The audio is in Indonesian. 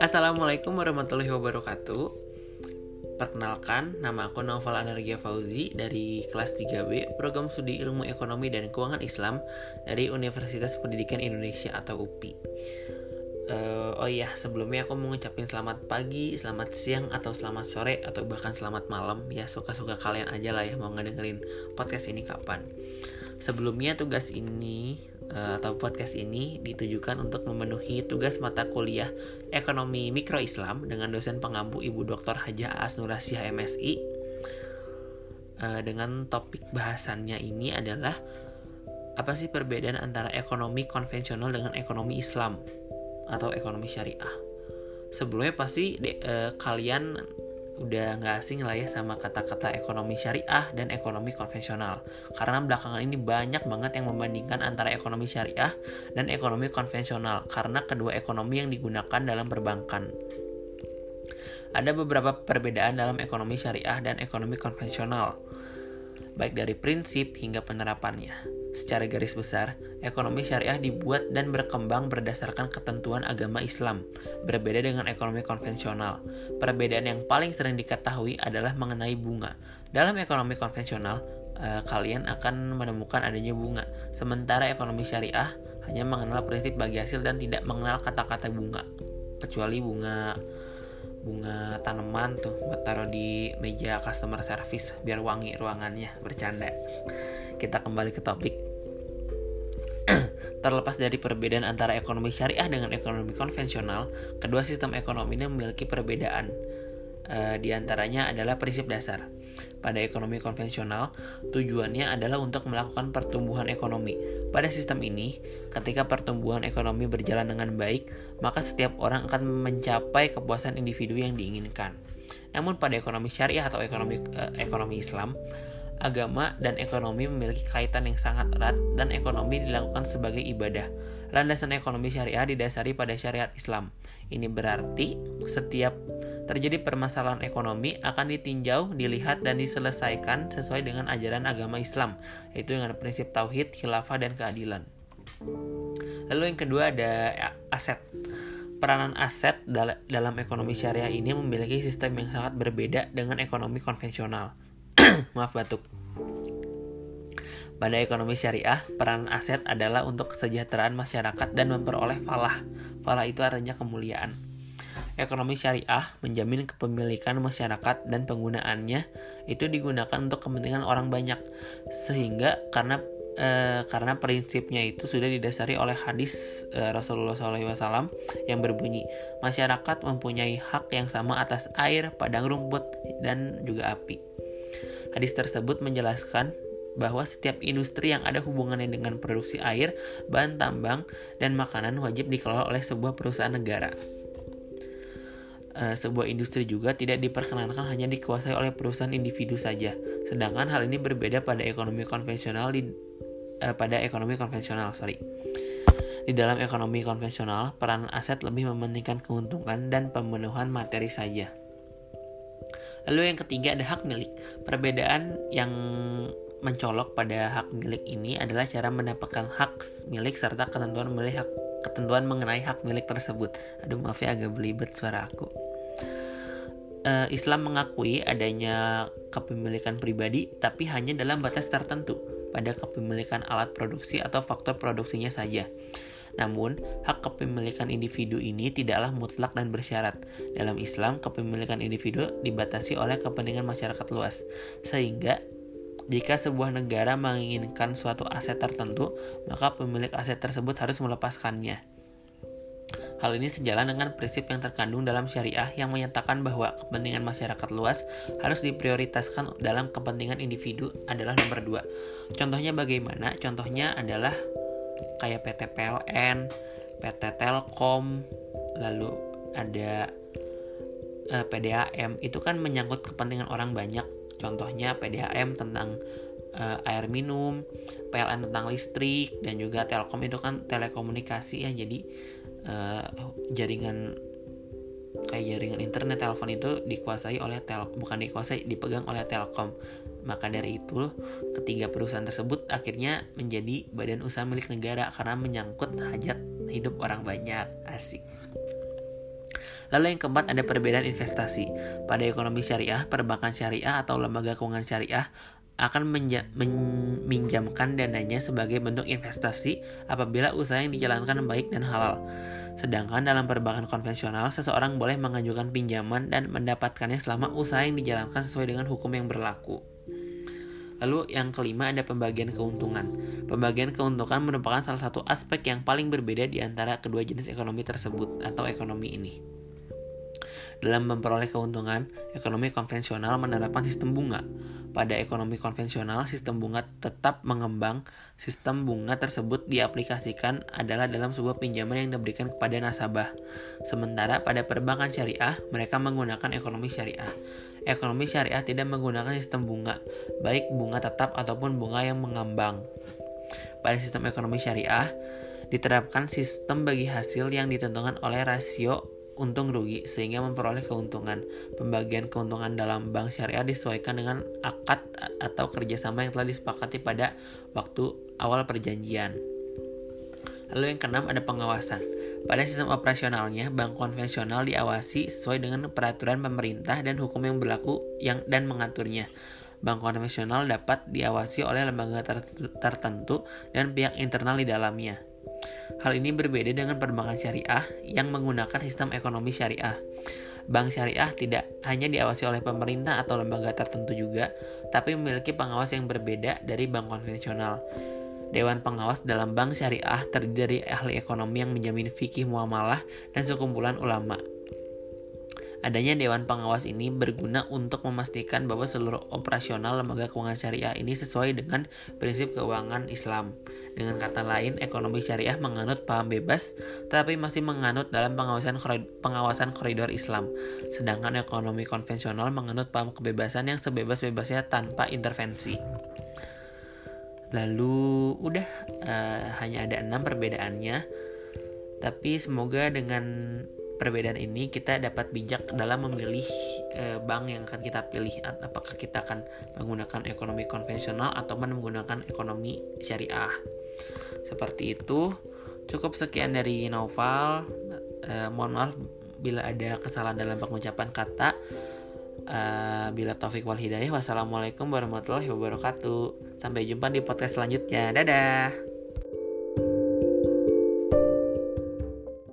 Assalamualaikum warahmatullahi wabarakatuh. Perkenalkan, nama aku Novel Energia Fauzi dari kelas 3B Program Studi Ilmu Ekonomi dan Keuangan Islam dari Universitas Pendidikan Indonesia atau UPI uh, Oh iya, sebelumnya aku mau ngucapin selamat pagi, selamat siang, atau selamat sore, atau bahkan selamat malam. Ya suka-suka kalian aja lah ya mau ngedengerin podcast ini kapan Sebelumnya tugas ini Eh, atau podcast ini ditujukan untuk memenuhi tugas mata kuliah Ekonomi Mikro Islam dengan dosen pengampu Ibu Dr. Haja As Nurasiah MSI. Uh, dengan topik bahasannya ini adalah apa sih perbedaan antara ekonomi konvensional dengan ekonomi Islam atau ekonomi syariah. Sebelumnya pasti de, uh, kalian udah nggak asing lah ya sama kata-kata ekonomi syariah dan ekonomi konvensional. Karena belakangan ini banyak banget yang membandingkan antara ekonomi syariah dan ekonomi konvensional karena kedua ekonomi yang digunakan dalam perbankan. Ada beberapa perbedaan dalam ekonomi syariah dan ekonomi konvensional, baik dari prinsip hingga penerapannya. Secara garis besar, ekonomi syariah dibuat dan berkembang berdasarkan ketentuan agama Islam, berbeda dengan ekonomi konvensional. Perbedaan yang paling sering diketahui adalah mengenai bunga. Dalam ekonomi konvensional, eh, kalian akan menemukan adanya bunga, sementara ekonomi syariah hanya mengenal prinsip bagi hasil dan tidak mengenal kata-kata bunga, kecuali bunga bunga tanaman tuh buat taruh di meja customer service biar wangi ruangannya bercanda kita kembali ke topik. Terlepas dari perbedaan antara ekonomi syariah dengan ekonomi konvensional, kedua sistem ekonomi ini memiliki perbedaan. E, di antaranya adalah prinsip dasar. Pada ekonomi konvensional, tujuannya adalah untuk melakukan pertumbuhan ekonomi. Pada sistem ini, ketika pertumbuhan ekonomi berjalan dengan baik, maka setiap orang akan mencapai kepuasan individu yang diinginkan. Namun pada ekonomi syariah atau ekonomi eh, ekonomi Islam, agama dan ekonomi memiliki kaitan yang sangat erat dan ekonomi dilakukan sebagai ibadah. Landasan ekonomi syariah didasari pada syariat Islam. Ini berarti setiap terjadi permasalahan ekonomi akan ditinjau, dilihat, dan diselesaikan sesuai dengan ajaran agama Islam, yaitu dengan prinsip tauhid, khilafah, dan keadilan. Lalu yang kedua ada aset. Peranan aset dalam ekonomi syariah ini memiliki sistem yang sangat berbeda dengan ekonomi konvensional. Maaf batuk. Pada ekonomi syariah, peran aset adalah untuk kesejahteraan masyarakat dan memperoleh falah. Falah itu artinya kemuliaan. Ekonomi syariah menjamin kepemilikan masyarakat dan penggunaannya itu digunakan untuk kepentingan orang banyak. Sehingga karena e, karena prinsipnya itu sudah didasari oleh hadis e, Rasulullah SAW yang berbunyi masyarakat mempunyai hak yang sama atas air, padang rumput, dan juga api. Hadis tersebut menjelaskan bahwa setiap industri yang ada hubungannya dengan produksi air, bahan tambang, dan makanan wajib dikelola oleh sebuah perusahaan negara. Uh, sebuah industri juga tidak diperkenankan hanya dikuasai oleh perusahaan individu saja. Sedangkan hal ini berbeda pada ekonomi konvensional di uh, pada ekonomi konvensional, sorry. Di dalam ekonomi konvensional, peran aset lebih mementingkan keuntungan dan pemenuhan materi saja. Lalu yang ketiga ada hak milik. Perbedaan yang mencolok pada hak milik ini adalah cara mendapatkan hak milik serta ketentuan hak ketentuan mengenai hak milik tersebut. Aduh maaf ya agak belibet suara aku. Uh, Islam mengakui adanya kepemilikan pribadi tapi hanya dalam batas tertentu pada kepemilikan alat produksi atau faktor produksinya saja. Namun, hak kepemilikan individu ini tidaklah mutlak dan bersyarat. Dalam Islam, kepemilikan individu dibatasi oleh kepentingan masyarakat luas, sehingga jika sebuah negara menginginkan suatu aset tertentu, maka pemilik aset tersebut harus melepaskannya. Hal ini sejalan dengan prinsip yang terkandung dalam syariah yang menyatakan bahwa kepentingan masyarakat luas harus diprioritaskan dalam kepentingan individu adalah nomor dua. Contohnya bagaimana? Contohnya adalah kayak PT PLN, PT Telkom, lalu ada uh, eh, PDAM itu kan menyangkut kepentingan orang banyak. Contohnya PDAM tentang uh, air minum, PLN tentang listrik dan juga Telkom itu kan telekomunikasi ya. Jadi uh, jaringan kayak jaringan internet telepon itu dikuasai oleh tel bukan dikuasai dipegang oleh Telkom Maka dari itu, ketiga perusahaan tersebut akhirnya menjadi badan usaha milik negara karena menyangkut hajat hidup orang banyak. Asik. Lalu yang keempat ada perbedaan investasi. Pada ekonomi syariah, perbankan syariah atau lembaga keuangan syariah akan meminjamkan dananya sebagai bentuk investasi apabila usaha yang dijalankan baik dan halal. Sedangkan dalam perbankan konvensional, seseorang boleh mengajukan pinjaman dan mendapatkannya selama usaha yang dijalankan sesuai dengan hukum yang berlaku. Lalu yang kelima ada pembagian keuntungan. Pembagian keuntungan merupakan salah satu aspek yang paling berbeda di antara kedua jenis ekonomi tersebut atau ekonomi ini. Dalam memperoleh keuntungan, ekonomi konvensional menerapkan sistem bunga. Pada ekonomi konvensional, sistem bunga tetap mengembang. Sistem bunga tersebut diaplikasikan adalah dalam sebuah pinjaman yang diberikan kepada nasabah. Sementara pada perbankan syariah, mereka menggunakan ekonomi syariah. Ekonomi syariah tidak menggunakan sistem bunga, baik bunga tetap ataupun bunga yang mengambang. Pada sistem ekonomi syariah, diterapkan sistem bagi hasil yang ditentukan oleh rasio untung rugi sehingga memperoleh keuntungan. Pembagian keuntungan dalam bank syariah disesuaikan dengan akad atau kerjasama yang telah disepakati pada waktu awal perjanjian. Lalu yang keenam ada pengawasan. Pada sistem operasionalnya, bank konvensional diawasi sesuai dengan peraturan pemerintah dan hukum yang berlaku yang dan mengaturnya. Bank konvensional dapat diawasi oleh lembaga tertentu dan pihak internal di dalamnya. Hal ini berbeda dengan perbankan syariah yang menggunakan sistem ekonomi syariah. Bank syariah tidak hanya diawasi oleh pemerintah atau lembaga tertentu juga, tapi memiliki pengawas yang berbeda dari bank konvensional. Dewan pengawas dalam bank syariah terdiri dari ahli ekonomi yang menjamin fikih muamalah dan sekumpulan ulama. Adanya dewan pengawas ini berguna untuk memastikan bahwa seluruh operasional lembaga keuangan syariah ini sesuai dengan prinsip keuangan Islam. Dengan kata lain, ekonomi syariah menganut paham bebas, tetapi masih menganut dalam pengawasan pengawasan koridor Islam. Sedangkan ekonomi konvensional menganut paham kebebasan yang sebebas-bebasnya tanpa intervensi. Lalu udah uh, hanya ada enam perbedaannya, tapi semoga dengan perbedaan ini kita dapat bijak dalam memilih e, bank yang akan kita pilih. Apakah kita akan menggunakan ekonomi konvensional atau menggunakan ekonomi syariah? Seperti itu. Cukup sekian dari Noval e, mohon maaf bila ada kesalahan dalam pengucapan kata. E, bila taufik wal hidayah. Wassalamualaikum warahmatullahi wabarakatuh. Sampai jumpa di podcast selanjutnya. Dadah